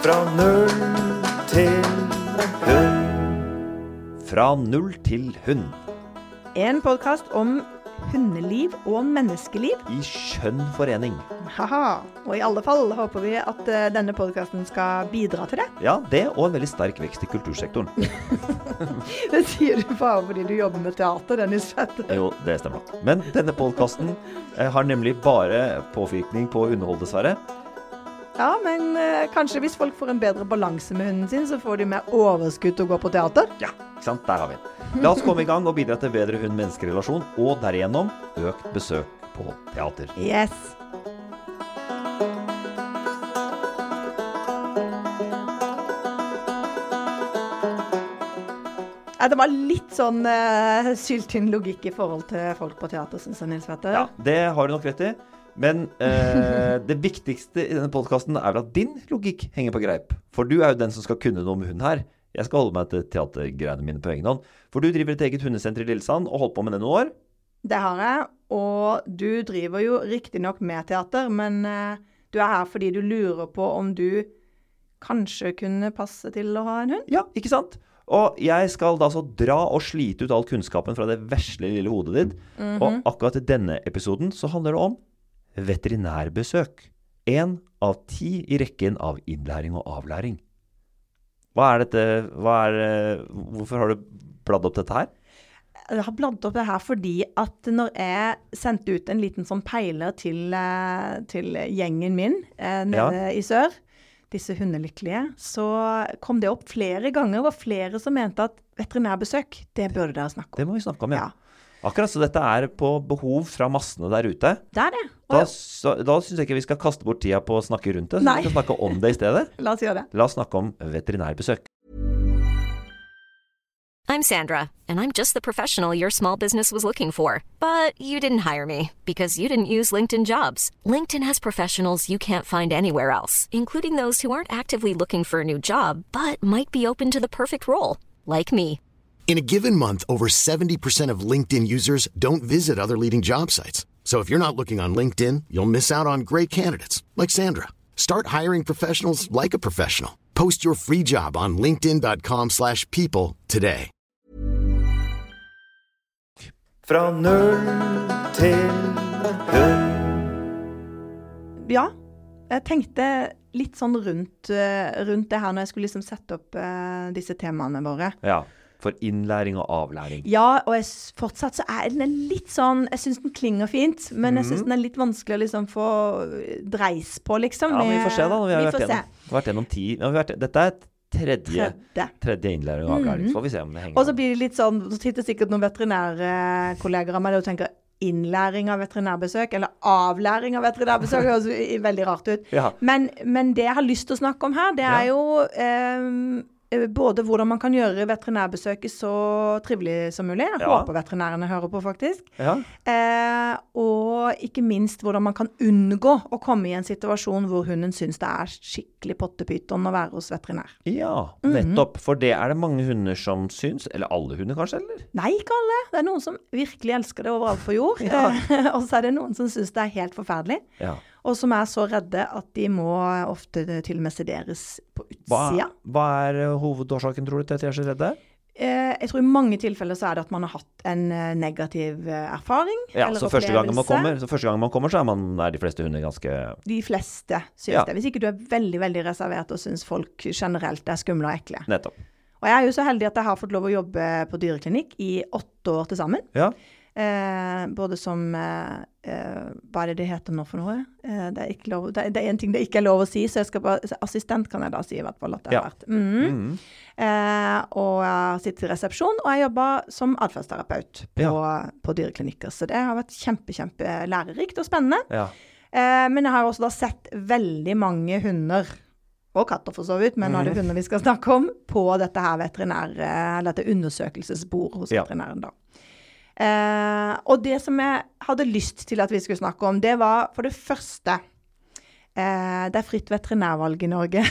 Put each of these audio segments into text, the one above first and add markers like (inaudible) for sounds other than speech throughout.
Fra null til hund. Fra null til hund. En podkast om hundeliv og menneskeliv. I skjønn forening. Haha. Og i alle fall håper vi at eh, denne podkasten skal bidra til det. Ja, det og en veldig sterk vekst i kultursektoren. (laughs) Det sier du bare fordi du jobber med teater, Dennis Fett. (laughs) Jo, det stemmer. Men denne podkasten har nemlig bare påvirkning på underhold, dessverre. Ja, men eh, kanskje hvis folk får en bedre balanse med hunden sin, så får de mer overskudd til å gå på teater. Ja, ikke sant? Der har vi den. La oss komme i gang og bidra til bedre hund-menneskerelasjon, og derigjennom økt besøk på teater. Yes. Ja, det var litt sånn uh, syltynn logikk i forhold til folk på teater, syns jeg, Nils Vetter. Ja, det har du nok rett i. Men eh, det viktigste i denne podkasten er vel at din logikk henger på greip. For du er jo den som skal kunne noe om hund her. Jeg skal holde meg til teatergreiene mine på egen hånd. For du driver et eget hundesenter i Lillesand og holdt på med det noen år. Det har jeg. Og du driver jo riktignok med teater, men eh, du er her fordi du lurer på om du kanskje kunne passe til å ha en hund? Ja, ikke sant? Og jeg skal da så dra og slite ut all kunnskapen fra det vesle lille hodet ditt. Mm -hmm. Og akkurat i denne episoden så handler det om veterinærbesøk. Én av ti i rekken av innlæring og avlæring. Hva er dette hva er, Hvorfor har du bladd opp dette her? Jeg har bladd opp det her fordi at når jeg sendte ut en liten sånn peiler til, eh, til gjengen min eh, nede ja. i sør, disse hundelykkelige, så kom det opp flere ganger. og flere som mente at veterinærbesøk, det burde dere snakke om. Det må vi snakke om, ja. ja. Akkurat, så dette er på behov fra massene der ute. Det er det. Da, så, da syns jeg ikke vi skal kaste bort tida på å snakke rundt det. Så vi skal snakke om det i stedet. (laughs) La oss gjøre det. La oss snakke om veterinærbesøk. I'm Sandra, and I'm just the professional your small business was looking for. But you didn't hire me because you didn't use LinkedIn jobs. LinkedIn has professionals you can't find anywhere else, including those who aren't actively looking for a new job, but might be open to the perfect role, like me. In a given month, over 70% of LinkedIn users don't visit other leading job sites. So if you're not looking on LinkedIn, you'll miss out on great candidates like Sandra. Start hiring professionals like a professional. Post your free job on linkedin.com/people today. Fra null til hund. Ja, jeg tenkte litt sånn rundt, eh, rundt det her når jeg skulle liksom sette opp uh, disse temaene våre. Ja for innlæring og avlæring. Ja, og jeg, fortsatt så er den litt sånn Jeg syns den klinger fint, men jeg syns mhm. den er litt vanskelig å liksom få dreis på, liksom. Ja, men vi får se, da. Når vi har vi vært, gjennom, vært gjennom ti vært, Dette er tredje, tredje. tredje innlæring og avlæring. Så får vi se om det henger Og så blir det litt sånn Så sitter sikkert noen veterinærkolleger av meg og tenker innlæring av veterinærbesøk, eller avlæring av veterinærbesøk, det høres veldig rart ut. Ja. Men, men, det jeg har lyst til å snakke om her, det er ja. jo Eh, både hvordan man kan gjøre veterinærbesøket så trivelig som mulig. Jeg ja. håper veterinærene hører på, faktisk. Ja. Eh, og ikke minst hvordan man kan unngå å komme i en situasjon hvor hunden syns det er skikkelig pottepyton å være hos veterinær. Ja, mhm. nettopp. For det er det mange hunder som syns. Eller alle hunder, kanskje? eller? Nei, ikke alle. Det er noen som virkelig elsker det overalt for jord. Ja. (laughs) og så er det noen som syns det er helt forferdelig. Ja og som er så redde at de må ofte til og med sederes på utsida. Hva, hva er eh, hovedårsaken, tror du, til at de er så redde? Eh, jeg tror i mange tilfeller så er det at man har hatt en eh, negativ erfaring. Ja, så første, man kommer, så første gang man kommer, så er, man, er de fleste hunder ganske De fleste syns ja. det. Hvis ikke du er veldig veldig reservert og syns folk generelt er skumle og ekle. Nettopp. Og jeg er jo så heldig at jeg har fått lov å jobbe på dyreklinikk i åtte år til sammen. Ja. Eh, både som eh, eh, Hva er det det heter nå for noe? Eh, det, er lov, det, det, er en ting det ikke er lov å si, så jeg skal bare, assistent kan jeg da si i hvert fall at det har vært. Mm. Mm. og jeg sitter i resepsjon, og jeg jobber som atferdsterapeut på, ja. på, dyreklinikker. Så det har vært kjempe, kjempe lærerikt og spennende. Ja. Eh, men jeg har også da sett veldig mange hunder og katter for så vidt, men nå er det mhm. hunder vi skal snakke om, på dette her veterinær, dette undersøkelsesbordet hos ja. veterinæren. da. Eh, og det som jeg hadde lyst til at vi skulle snakke om, det var for det første eh, Det er fritt veterinærvalg i Norge.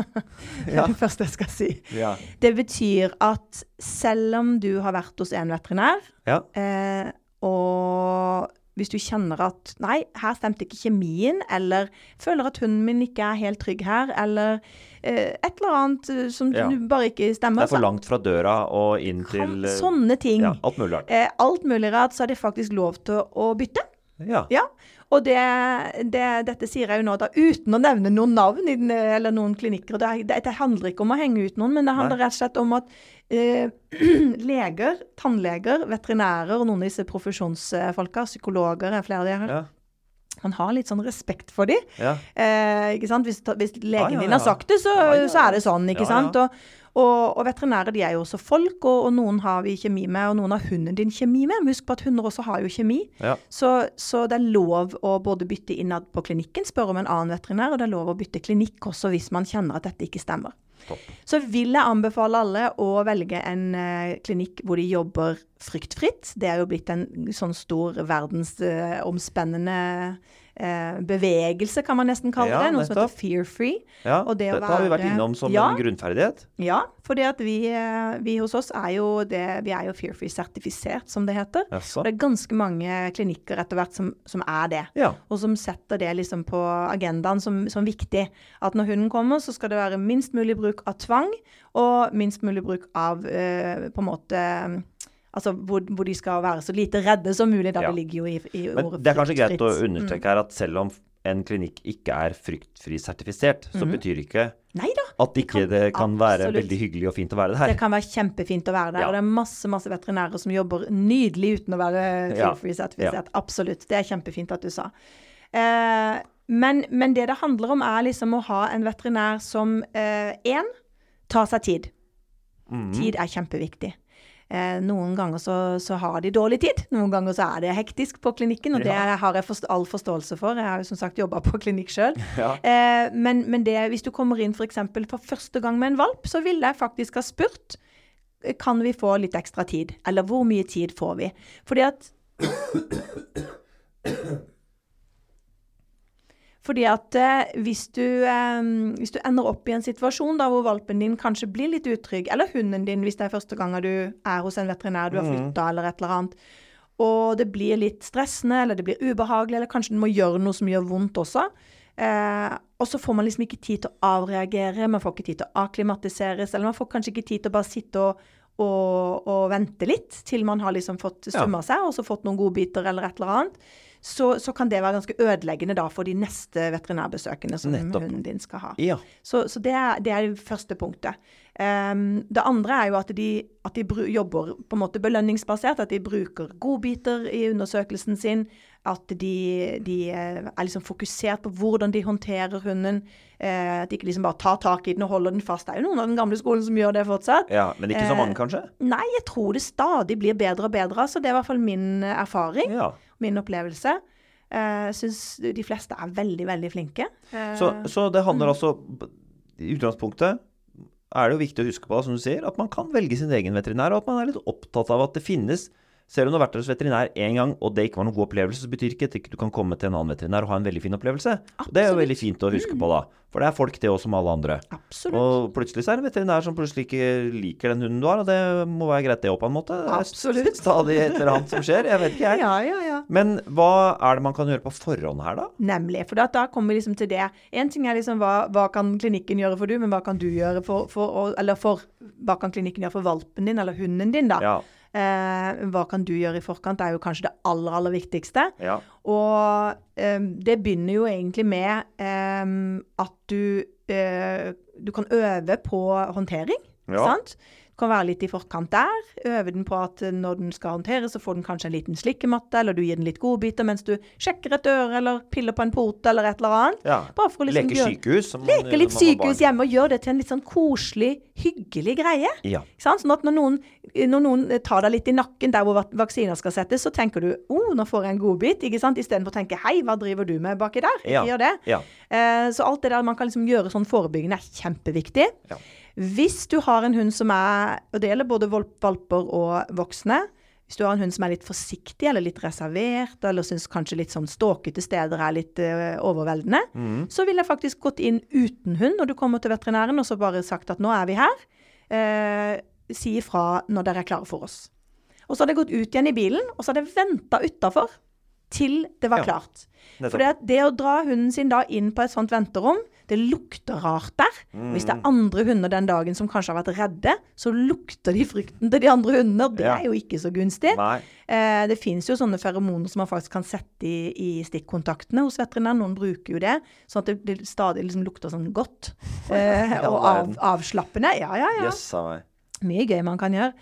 (laughs) det er ja. det første jeg skal si. Ja. Det betyr at selv om du har vært hos en veterinær, ja. eh, og hvis du kjenner at nei, her stemte ikke kjemien, eller føler at hunden min ikke er helt trygg her, eller eh, et eller annet eh, som ja. bare ikke stemmer. Det er for langt fra døra og inn til eh, Sånne ting. Ja, alt mulig rart. Eh, alt mulig rart, så er det faktisk lov til å bytte. Ja. ja. Og det, det, dette sier jeg jo nå da uten å nevne noen navn eller noen klinikker. Det, det, det, handler ikke om å henge ut noen, men det handler rett og slett om at eh, (clears throat) leger, tannleger, veterinærer og noen av disse profesjonsfolka, psykologer er flere av de her, ja. man har litt sånn respekt for dem. Ja. Eh, ikke sant? Hvis, hvis legen din har sagt det, så, så, er det sånn. ikke sant? Og, og, og, veterinærer de er jo også folk, og, og, noen har vi kjemi med, og noen har hunden din kjemi med. Men husk på at hunder også har jo kjemi. Ja. Så, så, det er lov å både bytte innad på klinikken, spørre om en annen veterinær, og det er lov å bytte klinikk også hvis man kjenner at dette ikke stemmer. Topp. Så vil jeg anbefale alle å velge en uh, klinikk hvor de jobber fryktfritt. Det er jo blitt en sånn stor verdensomspennende uh, eh, bevegelse, kan man nesten kalle ja, det. Noe nettopp. som heter fear free. Ja, dette være, har vi vært innom som ja, en grunnferdighet. Ja, for vi, eh, vi, hos oss er jo, det, vi er jo fear free-sertifisert, som det heter. Jaså. Det er ganske mange klinikker etter hvert som, som er det. Ja. Og som setter det liksom på agendaen som, som viktig. At når hunden kommer, så skal det være minst mulig bruk av tvang, og minst mulig bruk av eh, på en måte Altså hvor, hvor, de skal være så lite redde som mulig. Da ja. det ligger jo i, i Men Det er kanskje greit å understreke mm. her at selv om en klinikk ikke er fryktfri-sertifisert, så mm. betyr ikke Neida, at ikke det kan, kan være veldig hyggelig og fint å være det her. Det kan være kjempefint å være der. Ja. Og det er masse masse veterinærer som jobber nydelig uten å være fryktfri-sertifisert. Ja. Absolutt. Det er kjempefint at du sa. Eh, men, men, det det handler om, er liksom å ha en veterinær som én eh, tar seg tid. Mm. Tid er kjempeviktig. Eh, noen ganger så, så, har de dårlig tid. Noen ganger så er det hektisk på klinikken, og ja. det har jeg forst all forståelse for. Jeg har jo som sagt jobba på klinikk sjøl. (laughs) Ja. Eh, men, men det, hvis du kommer inn f.eks. For, for første gang med en valp, så ville jeg faktisk ha spurt kan vi få litt ekstra tid. Eller hvor mye tid får vi? Fordi at (coughs) Fordi at eh, hvis, du, eh, hvis, du, ender opp i en situasjon da hvor valpen din kanskje blir litt utrygg, eller hunden din hvis det er første gang du er hos en veterinær, du har mm. flytta eller et eller annet, og det blir litt stressende, eller det blir ubehagelig, eller kanskje du må gjøre noe som gjør vondt også, eh, og så får man liksom ikke tid til å avreagere, man får ikke tid til å akklimatiseres, eller man får kanskje ikke tid til å bare sitte og og, og, vente litt til man har liksom fått summa ja. seg og så fått noen godbiter eller et eller annet så, så, kan det være ganske ødeleggende da for de neste veterinærbesøkene som Nettopp. hunden din skal ha. Ja. Så, så det, er, det, er, det første punktet. Um, det andre er jo at de, at de jobber på en måte belønningsbasert, at de bruker godbiter i undersøkelsen sin. At de, de er liksom fokusert på hvordan de håndterer hunden. Eh, at de ikke liksom bare tar tak i den og holder den fast. Det er jo noen av den gamle skolen som gjør det fortsatt. Ja, Men ikke så mange, kanskje? Eh, nei, jeg tror det stadig blir bedre og bedre. Så det er i hvert fall min erfaring. Ja min opplevelse. Jeg uh, syns de fleste er veldig, veldig flinke. Uh, så, så, det handler mm. altså I utgangspunktet er det jo viktig å huske på, som du sier, at man kan velge sin egen veterinær, og at man er litt opptatt av at det finnes selv om du har vært hos veterinær én gang, og det ikke var noen god opplevelse, så betyr ikke at du kan komme til en annen veterinær og ha en veldig fin opplevelse. Absolutt. Det er jo veldig fint å huske på, da. For det er folk, det òg, som alle andre. Absolutt. Og plutselig så er det en veterinær som plutselig ikke liker den hunden du har, og det må være greit, det òg, på en måte. Absolutt. (laughs) Stadig et eller annet som skjer. Jeg vet ikke, jeg. Ja, ja, ja. Men hva er det man kan gjøre på forhånd her, da? Nemlig. For da kommer vi liksom til det. Én ting er liksom hva, hva, kan klinikken gjøre for du, men hva kan du gjøre for, for Eller for Hva kan klinikken gjøre for valpen din eller hunden din, da? Ja. Eh, hva kan du gjøre i forkant? Det er jo kanskje det aller, aller viktigste. Ja. Og eh, det begynner jo egentlig med eh, at du, eh, du kan øve på håndtering. Ja. Sant? Kan være litt i forkant der. Øve den på at når den skal håndteres, så får den kanskje en liten slikkematte, eller du gir den litt godbiter mens du sjekker et øre eller piller på en pot eller et eller annet. Ja. Liksom leke sykehus. sykehus. leke litt sykehus hjemme og gjøre det til en litt sånn koselig, hyggelig greie. Ja. Sånn at når noen, når noen, tar deg litt i nakken der hvor vaksiner skal settes, så tenker du oh, nå får jeg en godbit, ikke sant? istedenfor å tenke hei, hva driver du med baki der? Ikke ja. gjør det. Ja. Eh, så alt det der man kan liksom gjøre sånn forebyggende er kjempeviktig. Ja. Hvis du har en hund som er Og det gjelder både valper og voksne. Hvis du har en hund som er litt forsiktig eller litt reservert, eller syns kanskje litt sånn ståkete steder er litt uh, overveldende, mm. så ville jeg faktisk gått inn uten hund når du kommer til veterinæren, og så bare sagt at nå er vi her. Uh, si ifra når dere er klare for oss. Og så hadde jeg gått ut igjen i bilen, og så hadde jeg venta utafor til det var Ja. klart. For det, det å dra hunden sin da inn på et sånt venterom, det lukter rart der. Hvis det er Mm. andre hunder den dagen som kanskje har vært redde, så lukter de frykten til de andre hundene, og det Ja. er jo ikke så gunstig. Eh, det finnes jo sånne feromoner som man faktisk kan sette i, i stikkontaktene hos veterinær. Noen bruker jo det, sånn at det, det stadig liksom lukter sånn godt. Eh, og av, avslappende. Ja, ja, ja. Yes. Mye gøy man kan gjøre.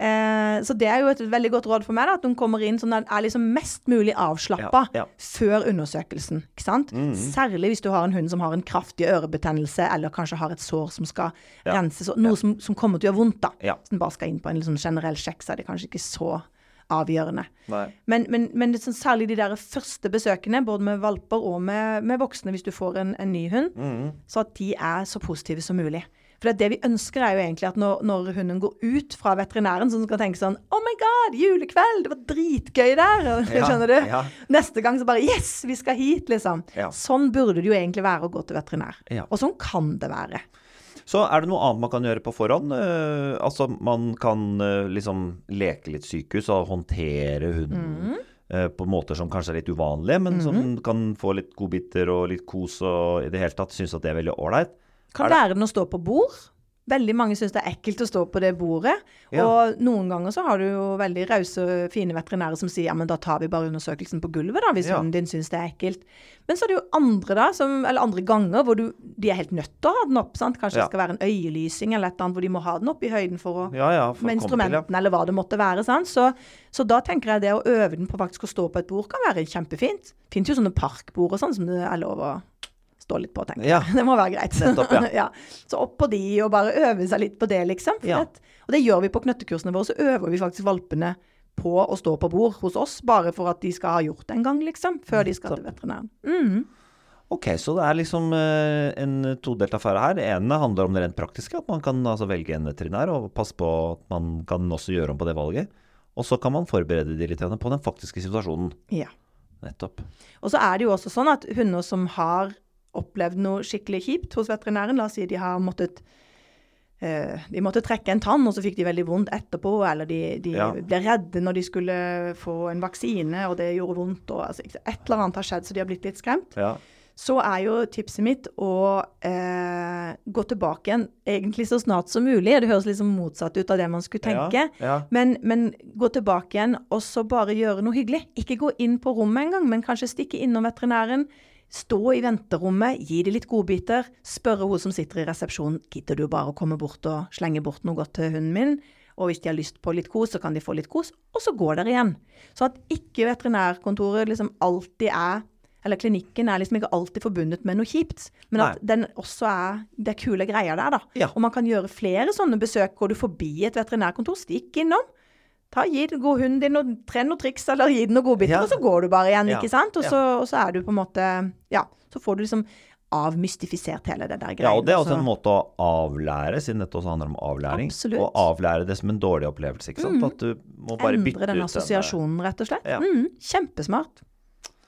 Eh, så det er jo et veldig godt råd for meg, da, at hun kommer inn sånn at de er liksom mest mulig avslappa Ja, ja. før undersøkelsen. ikke sant? Mm. Særlig hvis du har en hund som har en kraftig ørebetennelse, eller kanskje har et sår som skal Ja. renses. Noe som, som kommer til å gjøre vondt, da. Ja. Hvis den bare skal inn på en liksom generell sjekk, så er det kanskje ikke så avgjørende. Nei. Men, men, men det sånn, særlig de der første besøkene, både med valper og med, med voksne, hvis du får en, en ny hund, Mm. så at de er så positive som mulig. For det, det vi ønsker er jo egentlig at når, når hunden går ut fra veterinæren, så skal tenke sånn Oh my God, julekveld! Det var dritgøy der! (laughs) Ja, skjønner du? ja. Neste gang så bare Yes, vi skal hit! liksom. Ja. Sånn burde det jo egentlig være å gå til veterinær. Og sånn kan det være. Så er det noe annet man kan gjøre på forhånd? Uh, altså man kan uh, liksom leke litt sykehus og håndtere hunden Mm eh, på måter som kanskje er litt uvanlige, men som kan få litt godbiter og litt kos og i det hele tatt synes at det er veldig ålreit. Kan det- være den å stå på bord. Veldig mange syns det er ekkelt å stå på det bordet. Ja. Og noen ganger så har du jo veldig rause, fine veterinærer som sier ja, men da tar vi bare undersøkelsen på gulvet, da, hvis Ja. hunden din syns det er ekkelt. Men så er det jo andre da, som, eller andre ganger hvor du, de er helt nødt til å ha den opp. sant? Kanskje Ja. det skal være en øyelysing eller et eller annet hvor de må ha den opp i høyden for å Ja, ja. for med instrumentene eller hva det måtte være. sant? Så, så da tenker jeg det å øve den på faktisk å stå på et bord kan være kjempefint. Finnes jo sånne parkbord og sånn som det er lov å stå litt på, tenker Ja. (laughs) Det må være greit. Nettopp, (laughs) ja. Så opp på de og bare øve seg litt på det, liksom. Ja. at, og det gjør vi på knøttekursene våre. Så øver vi faktisk valpene på å stå på bord hos oss, bare for at de skal ha gjort det en gang, liksom. Før de skal til veterinæren. Mm. Ok, så det er liksom eh, en todelt affære her. Det ene handler om det rent praktiske, at man kan altså velge en veterinær og passe på at man kan også gjøre om på det valget. Og så kan man forberede de litt på den faktiske situasjonen. Ja. Nettopp. Og så er det jo også sånn at hunder som har opplevd noe skikkelig kjipt hos veterinæren, la oss si de har måttet eh, de måtte trekke en tann, og så fikk de veldig vondt etterpå. Eller de, de Ja. ble redde når de skulle få en vaksine, og det gjorde vondt. Og, altså, et eller annet har skjedd, så de har blitt litt skremt. Ja. Så er jo tipset mitt å eh, gå tilbake igjen egentlig så snart som mulig. Det høres liksom motsatt ut av det man skulle tenke. Ja. Men, men gå tilbake igjen og så bare gjøre noe hyggelig. Ikke gå inn på rommet engang, men kanskje stikke innom veterinæren. Stå i venterommet, gi dem litt godbiter. Spørre hun som sitter i resepsjonen gidder du bare å komme bort og slenge bort noe godt til hunden min. Og hvis de har lyst på litt kos, så kan de få litt kos. Og så går dere igjen. Så at ikke veterinærkontoret liksom alltid er eller klinikken er liksom ikke alltid forbundet med noe kjipt, men at Nei. den også er Det er kule greier der, da. Ja. Og man kan gjøre flere sånne besøk. Går du forbi et veterinærkontor, stikk innom. Ta, gi den- gå hunden din og tren noen triks, eller gi den noen godbiter, Ja. og så går du bare igjen, Ja. ikke sant? Og så, og så er du på en måte Ja, så får du liksom avmystifisert hele det der greiene. Ja, og det er også en måte å avlære, siden dette også handler om avlæring. Absolutt. Å avlære det som en dårlig opplevelse, ikke sant? At du må bare bytte Endre den ut assosiasjonen, rett og slett. Ja. Mm, kjempesmart.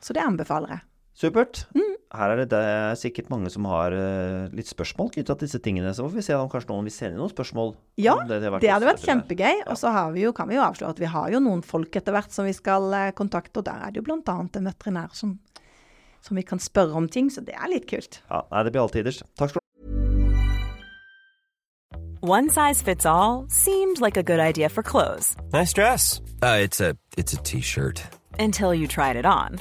Så det anbefaler jeg. Supert. Mm. Her er det, det er sikkert mange som har uh, litt spørsmål knytta til disse tingene. Så får vi se om kanskje noen vil sende inn noen spørsmål. Ja, det, det, det hadde vært kjempegøy. Og så har vi jo, kan vi jo avsløre at vi har jo noen folk etter hvert som vi skal uh, kontakte, og der er det jo bl.a. en veterinær som, som vi kan spørre om ting, så det er litt kult. Ja, nei, det blir alltiders. Takk skal du ha. One size fits all seemed like a good idea for clothes Nice dress. Uh, it's a it's a t-shirt. until you tried it on.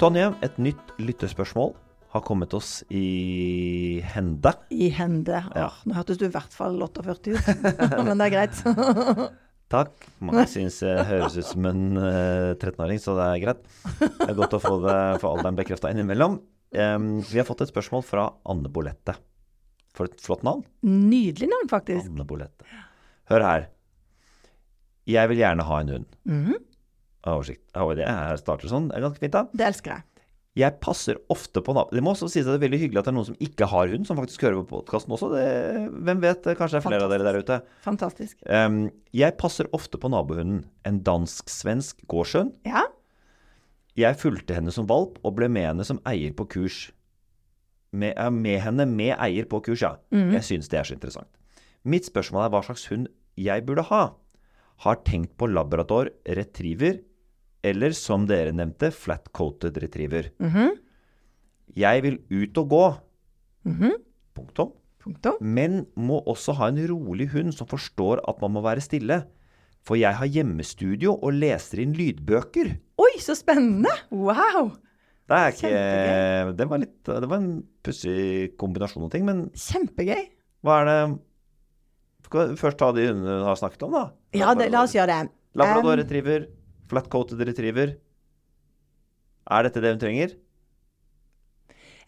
Tonje, et nytt lyttespørsmål har kommet oss i hende. I hende. Ja. Nå hørtes du i hvert fall 48 ut, men det er greit. (laughs) Takk. Mange syns jeg høres ut som en uh, 13-åring, så det er greit. Det er godt å få, det, få alderen bekrefta innimellom. Um, vi har fått et spørsmål fra Anne Bolette. For et flott navn. Nydelig navn, faktisk. Anne Bolette. Hør her. Jeg vil gjerne ha en hund. Mhm. Oversikt. Det er, starter sånn. Det er ganske fint, da. Det elsker jeg. Jeg passer ofte på navn. Det må også sies at det er veldig hyggelig at det er noen som ikke har hund, som faktisk hører på podkasten også. Det, hvem vet, kanskje det er flere av dere der ute. Fantastisk. Um, jeg passer ofte på nabohunden. En dansk-svensk gårdshund. Ja. Jeg fulgte henne som valp og ble med henne som eier på kurs. Med, med henne med eier på kurs, ja. Jeg syns det er så interessant. Mitt spørsmål er hva slags hund jeg burde ha. Har tenkt på labrador retriever, eller som dere nevnte, flat-coated retriever. Jeg vil ut og gå. Punktum. Punktum. Men må også ha en rolig hund som forstår at man må være stille. For jeg har hjemmestudio og leser inn lydbøker. Oi, så spennende! Wow! Det er ikke Det var, litt, det var en pussig kombinasjon av ting. Men Kjempegøy. hva er det Skal vi først ta de hundene du har snakket om, da? Ja, det, la oss gjøre det. Labrador Um, retriever, flat-coated retriever. Er dette det hun trenger?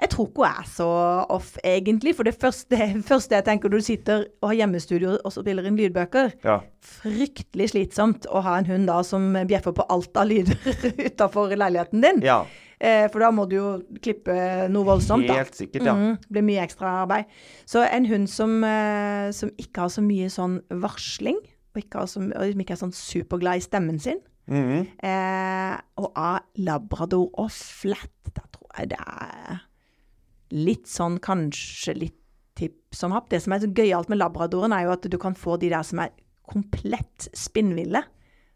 Jeg tror ikke hun er så off, egentlig. For det første, (laughs) første jeg tenker når du sitter og har hjemmestudio og spiller inn lydbøker Ja. Fryktelig slitsomt å ha en hund da som bjeffer på alt av lyder (laughs) utafor leiligheten din. ja. Eh, for da må du jo klippe noe voldsomt. da. Helt sikkert, ja. Mm, det blir mye ekstraarbeid. Så en hund som, eh, som ikke har så mye sånn varsling, og, ikke har så, og som ikke er sånn superglad i stemmen sin, Mhm. eh, og av labrador og flat, da tror jeg det er litt sånn kanskje litt tipp som happ. Det som er så gøyalt med labradoren, er jo at du kan få de der som er komplett spinnville.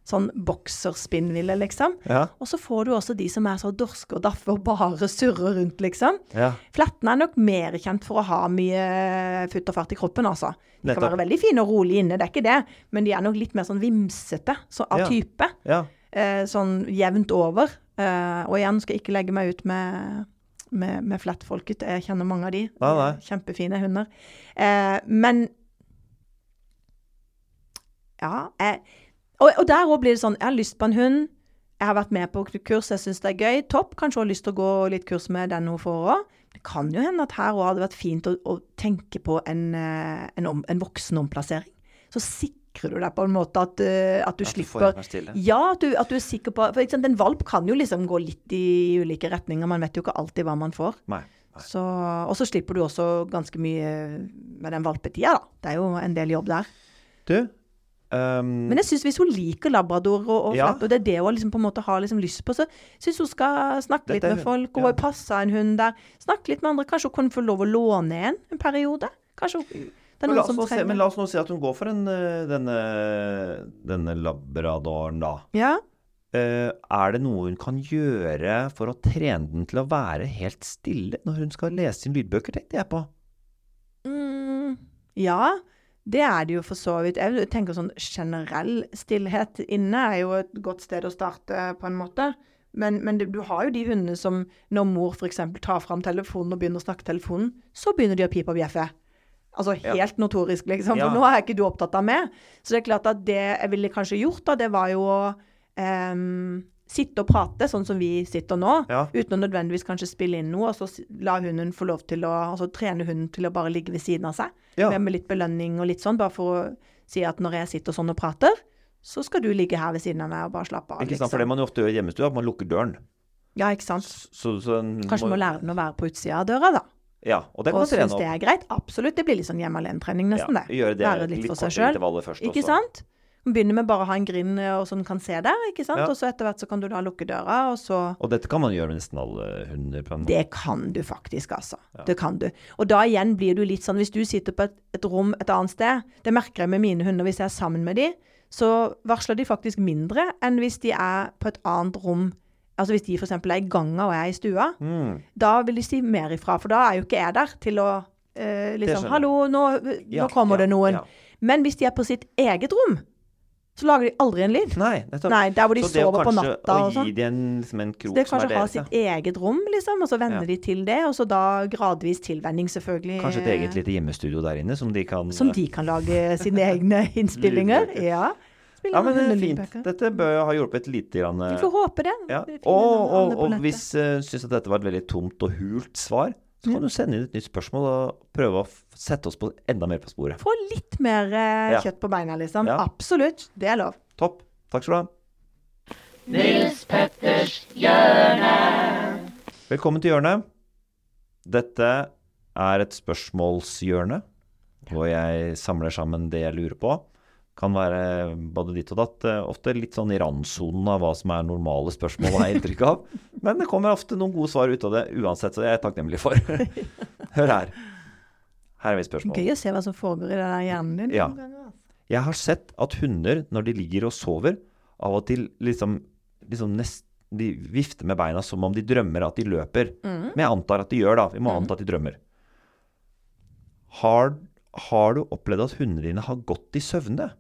Sånn bokserspinnville, liksom. Ja. Og så får du også de som er så dorske og daffe og bare surrer rundt, liksom. ja. Flettene er nok mer kjent for å ha mye futt og fart i kroppen, altså. De kan være veldig fine og rolig inne, det er ikke det. Men de er nok litt mer sånn vimsete så, av Ja. type. Eh, sånn jevnt over. Eh, og igjen skal jeg ikke legge meg ut med, med, med flettfolket. Jeg kjenner mange av de. Nei, nei. Kjempefine hunder. Eh, men Ja. Jeg, og, og der òg blir det sånn Jeg har lyst på en hund. Jeg har vært med på kurs, jeg syns det er gøy. Topp. Kanskje har lyst til å gå litt kurs med den hun får òg. Det kan jo hende at her òg hadde vært fint å, å tenke på en, eh, en, om, en voksenomplassering. Så sikrer du deg på en måte at, eh, at du At slipper du. Ja, at du, at du er sikker på For eksempel, En valp kan jo liksom gå litt i ulike retninger. Man vet jo ikke alltid hva man får. Nei. Så, og så slipper du også ganske mye med den valpetida, da. Det er jo en del jobb der. Du um, Men jeg syns hvis hun liker labrador og, og Ja. flatt, og det er det hun liksom på en måte har liksom lyst på, så syns hun skal snakke litt med folk. Ja. hun har passa en hund der. Snakke litt med andre. Kanskje hun kan få lov å låne en en periode? Kanskje hun, men, la se, men la oss nå si at hun går for en, øh, denne, denne labradoren, da. Ja. Uh, er det noe hun kan gjøre for å trene den til å være helt stille når hun skal lese inn lydbøker, tenkte jeg på. Mm, ja, det er det jo for så vidt. Jeg tenker sånn generell stillhet inne er jo et godt sted å starte, på en måte. Men, men du, har jo de hundene som når mor f.eks. tar fram telefonen og begynner å snakke telefonen, så begynner de å pipe og bjeffe. Altså helt notorisk, liksom. For Ja. nå er ikke du opptatt av meg. Så det er klart at det jeg ville kanskje gjort, da, det var jo å ehm, sitte og prate, sånn som vi sitter nå. Ja. Uten å nødvendigvis kanskje spille inn noe, og så la hunden få lov til å altså trene hunden til å bare ligge ved siden av seg. Ja. Med, med litt belønning og litt sånn, bare for å si at når jeg sitter sånn og prater, så skal du ligge her ved siden av meg og bare slappe av. Ikke sant? For det man jo ofte gjør i hjemmestua, man lukker døren. Ja, ikke sant. Så, så en Kanskje må lære den å være på utsida av døra, da. Ja, og det kan Og synes det er greit. Absolutt. Det blir litt sånn hjemme alene-trening, nesten, Ja, det. gjøre det være litt litt for seg sjøl. Ikke også. sant? Man begynner med bare å ha en grind eh, og sånn kan se der, ikke sant. Ja. Og så etter hvert så kan du da lukke døra, og så Og dette kan man gjøre med nesten alle hunder. på en måte. Det kan du faktisk, altså. Det kan du. Og da igjen blir du litt sånn, hvis du sitter på et, et rom et annet sted, det merker jeg med mine hunder hvis jeg er sammen med de, så varsler de faktisk mindre enn hvis de er på et annet rom. Altså hvis de f.eks. er i ganga og jeg er i stua, Mm. da vil de si mer ifra. For da er jo ikke jeg der til å eh, liksom. Hallo, nå, nå Ja, kommer ja, det noen. ja. Men hvis de er på sitt eget rom, så lager de aldri en lyd. Nei. Nei, der hvor de sover det å på kanskje natta å og sånn. gi dem en, liksom en krok Så det som er kanskje ha deres, ja. sitt eget rom, liksom, og så venner Ja. de til det. Og så da gradvis tilvenning, selvfølgelig. Kanskje et eget lite hjemmestudio der inne som de kan Som de kan lage sine egne (laughs) innspillinger. Ja. Ja, men det er fint. Dette bør ha hjulpet lite grann. Vi får håpe det. Ja. Og, og, og hvis hvis uh, syns at dette var et veldig tomt og hult svar, Så kan du sende inn et nytt spørsmål og prøve å sette oss på enda mer på sporet. Få litt mer eh, ja. kjøtt på beina, liksom. Ja. Absolutt. Det er lov. Topp. Takk skal du ha. Nils Petters hjørne. Velkommen til hjørnet. Dette er et spørsmålshjørne hvor jeg samler sammen det jeg lurer på. Kan være både ditt og datt. eh, Ofte litt sånn i randsonen av hva som er normale spørsmål, har jeg inntrykk av. (laughs) Men det kommer ofte noen gode svar ut av det uansett, så det er jeg takknemlig for. (laughs) Hør her. Her er mitt spørsmål. Gøy å se hva som foregår i den hjernen din. Ja. Jeg har sett at hunder, når de ligger og sover, av og til liksom, liksom nest, De vifter med beina som om de drømmer at de løper. Mm. Men jeg antar at de gjør, da. Vi må anta at de drømmer. Har, har du opplevd at hundene dine har gått i søvne?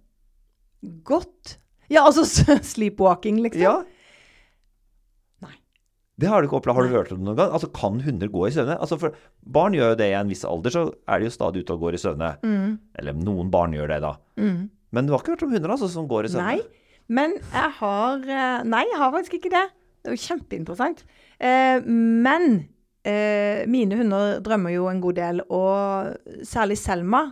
Godt. Ja, altså (laughs) sleepwalking, liksom. Ja. Nei. Det har du ikke opplevd. Har du hørt om det noen gang? Altså, Kan hunder gå i søvne? Altså, for Barn gjør jo det i en viss alder, så er de jo stadig ute og går i søvne. Mm. Eller noen barn gjør det, da. Men du har ikke hørt om hunder altså, som går i søvne? Nei. Men jeg har eh, Nei, jeg har faktisk ikke det. Det er jo kjempeinteressant. Eh, men eh, mine hunder drømmer jo en god del, og særlig Selma.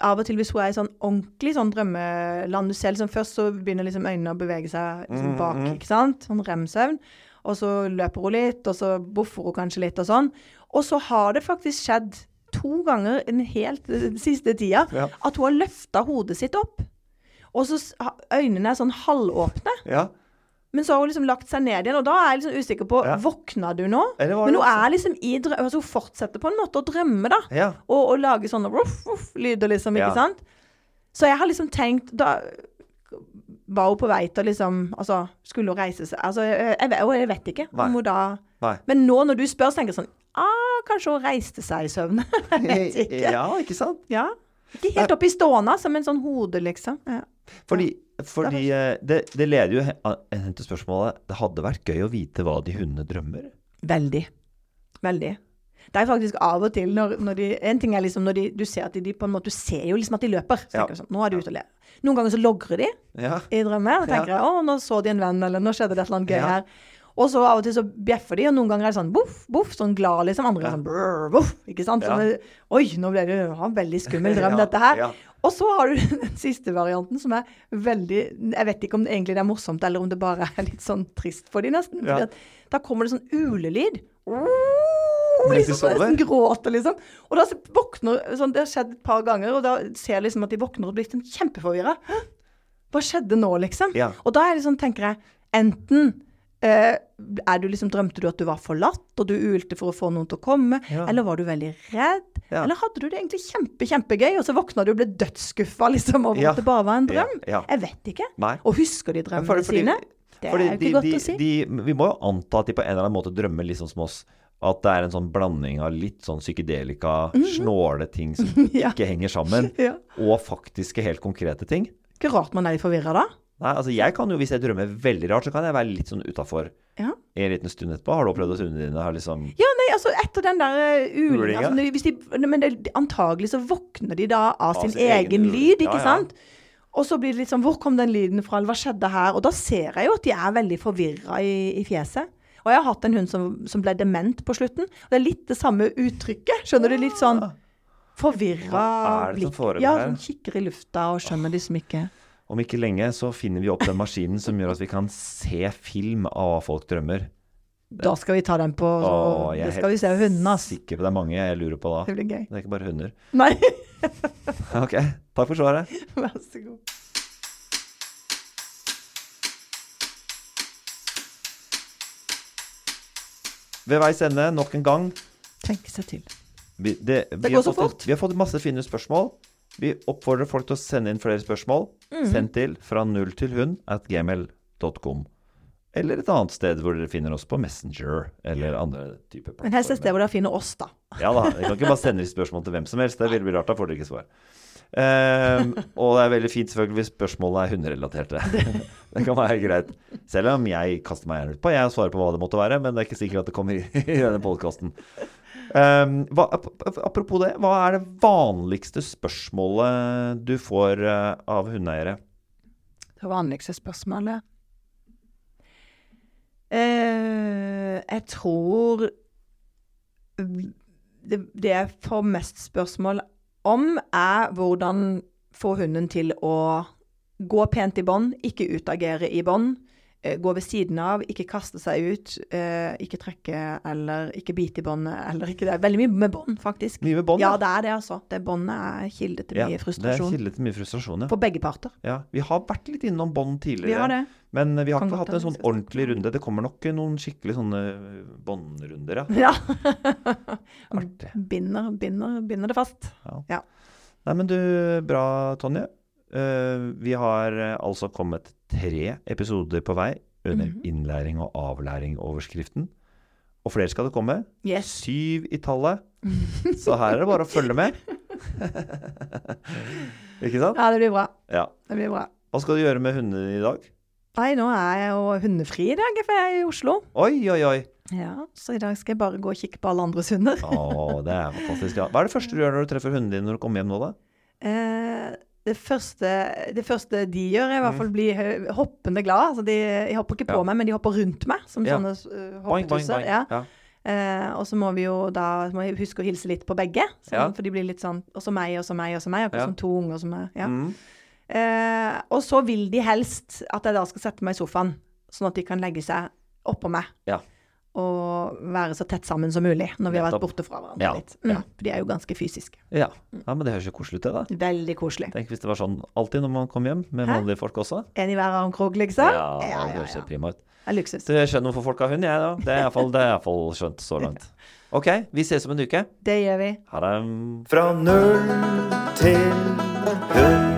Av og til hvis hun er i sånn ordentlig sånn drømmeland Du ser liksom Først så begynner liksom øynene å bevege seg liksom Mm, bak, ikke sant? Sånn rem-søvn. Og så løper hun litt, og så boffer hun kanskje litt og sånn. Og så har det faktisk skjedd to ganger den helt den siste tida Ja. at hun har løfta hodet sitt opp. Og så øynene er sånn halvåpne. Ja. Men så har hun liksom lagt seg ned igjen, og da er jeg liksom usikker på Ja. Våkna du nå? Men hun er liksom i drøm... Altså hun fortsetter på en måte å drømme, da. Ja. Og, og lage sånne ruff, ruff, lyder, liksom. Ja. Ikke sant? Så jeg har liksom tenkt Da var hun på vei til liksom Altså, skulle hun reise seg Altså, jeg, jeg, vet- jeg vet ikke Nei. om hun da Nei. Men nå når du spør, så tenker jeg sånn Ah, kanskje hun reiste seg i søvn. (laughs) jeg vet ikke. Ja, ikke sant? Ja. Ikke helt opp i stående, som en sånn hode, liksom. Ja. Fordi, fordi eh, det, det leder jo he- hen til spørsmålet Det hadde vært gøy å vite hva de hundene drømmer. Veldig. Veldig. Det er faktisk av og til når, når de En ting er liksom når de, du ser at de, de på en måte Du ser jo liksom at de løper. Så Ja. sånn, nå er de ute og ler. Noen ganger så logrer de Ja. i drømmer. Og tenker Ja. å, nå så de en venn, eller nå skjedde det et eller annet gøy Ja. her. Og så av og til så bjeffer de, og noen ganger er det sånn boff, boff, sånn glad liksom. Andre er sånn brr, boff, ikke sant. Ja. Sånn, Oi, nå ble det ja, veldig skummel drøm, (laughs) Ja, dette her. ja. Og så har du (laughs) den siste varianten, som er veldig Jeg vet ikke om det egentlig er morsomt, eller om det bare er litt sånn trist for de nesten. Ja. Da kommer det sånn ulelyd. Liksom, nesten gråter, liksom. Og da våkner sånn, Det har skjedd et par ganger, og da ser jeg liksom at de våkner og blir sånn kjempeforvirra. Hva skjedde nå, liksom? Ja. Og da er det sånn, tenker jeg, enten er du liksom, Drømte du at du var forlatt, og du ulte for å få noen til å komme? Ja. Eller var du veldig redd? Ja. Eller hadde du det egentlig kjempe, kjempegøy, og så våkna du og ble dødsskuffa liksom, over Ja. at det bare var en drøm? Jeg vet ikke. Nei. Og husker de drømmene fordi- sine? Det er jo de- ikke godt de, å si. De, vi må jo anta at de på en eller annen måte drømmer litt sånn som oss. At det er en sånn blanding av litt sånn psykedelika, snåle ting som (laughs) ikke henger sammen, (laughs) og faktiske, helt konkrete ting. Ikke rart man er litt forvirra da. Nei, altså jeg kan jo, Hvis jeg drømmer veldig rart, så kan jeg være litt sånn utafor Ja. en liten stund etterpå. Har du opplevd at hundene dine har liksom Ja, nei, altså etter den der uh, ulinga Ulinga? altså, de- hvis de, Men det, antagelig så våkner de da av sin, sin egen egen lyd, ikke ja. sant? Og så blir det litt sånn Hvor kom den lyden fra, hva skjedde her? Og da ser jeg jo at de er veldig forvirra i, i fjeset. Og jeg har hatt en hund som, som ble dement på slutten. Og det er litt det samme uttrykket. Skjønner du? Litt sånn forvirra det som blikk. Ja, sånn kikker i lufta og skjønner liksom ikke Om ikke lenge så finner vi opp den maskinen som gjør at vi kan se film av hva folk drømmer. Da skal vi ta den på Åh, jeg Det skal vi se hundene, ass. Sikker på det er mange jeg lurer på da. Det blir gøy. Det er ikke bare hunder. Nei, (laughs) Ok, takk for svaret. (laughs) vær så god. Ved veis ende, nok en gang. Tenke seg til. Vi, det, vi, går har så fått, fort. vi har fått masse fine spørsmål. Vi oppfordrer folk til å sende inn flere spørsmål. Mm. Send til fra null til hund at gmail.com. Eller et annet sted hvor dere finner oss på Messenger eller andre typer Men helst et sted hvor dere finner oss, da. Ja da, dere kan ikke bare sende spørsmål til hvem som helst. Det ville bli rart, da får dere ikke svar. Um, og det er veldig fint selvfølgelig hvis spørsmålene er hunderelaterte. (laughs) det kan være greit. Selv om jeg kaster meg gjerne ut på jeg svarer på hva det måtte være, men det er ikke sikkert at det kommer i, i denne podkasten. Apropos det, hva er det vanligste spørsmålet du får eh, av hundeeiere? Det vanligste spørsmålet uh, Jeg tror det, det jeg får mest spørsmål om, er hvordan få hunden til å gå pent i bånd, ikke utagere i bånd. Eh, gå ved siden av, ikke kaste seg ut, eh, ikke trekke eller ikke bite i båndet. Eller ikke, det er veldig mye med bånd, faktisk. Mye med bånd, ja. ja. det er det, altså. Det Båndet er kilde til Ja, frustrasjon. det er kilde til mye frustrasjon, ja. For begge parter. ja. Vi har vært litt innom bånd tidligere. Vi har det. Men vi har Kan ikke hatt en sånn ordentlig runde. Det kommer nok noen skikkelig sånne båndrunder, ja. (laughs) Ja. Binder, binder, binder det fast. Ja. Nei, men du, bra, Tonje. Eh, vi har eh, altså kommet tre episoder på vei under Mhm. innlæring og avlæring-overskriften. Og flere skal det komme. Yes. Syv i tallet. (laughs) Så her er det bare å følge med. (laughs) Ikke sant? Ja, det blir bra. Ja. Det blir bra. Hva skal du gjøre med hundene i dag? Nei, nå er jeg jo hundefri i dag, for jeg er i Oslo. Oi, oi, oi. Ja, Så i dag skal jeg bare gå og kikke på alle andres hunder. Å, det er fantastisk. Ja. Hva er det første du gjør når du treffer hundene dine når du kommer hjem nå, da? Eh, det, første, det første de gjør, er i hvert fall bli hoppende glad. Altså de, de hopper ikke på Ja. meg, men de hopper rundt meg, som Ja. sånne uh, hoppetusser. Ja. Ja. Eh, og så må vi jo da må jeg huske å hilse litt på begge. Sånn. For de blir litt sånn Og så meg, og så meg, og så meg. Akkurat som to unger som er ja. Mm. eh, Og så vil de helst at jeg da skal sette meg i sofaen, sånn at de kan legge seg oppå meg. Ja. Og være så tett sammen som mulig når vi har vært borte fra hverandre Ja, litt. Mm, ja. For de er jo ganske fysiske. Ja. ja, men det høres jo koselig ut, det, da. Veldig koselig. Tenk hvis det var sånn alltid når man kom hjem med vanlige folk også. En i hver armkrok, liksom? Ja, ja, det ja, høres jo prima ut. Det er luksus. Så jeg skjønner hvorfor folk har hund, jeg, da. Det er iallfall- det er iallfall skjønt så langt. OK, vi ses om en uke. Det gjør vi. Ha det. Fra null til hund.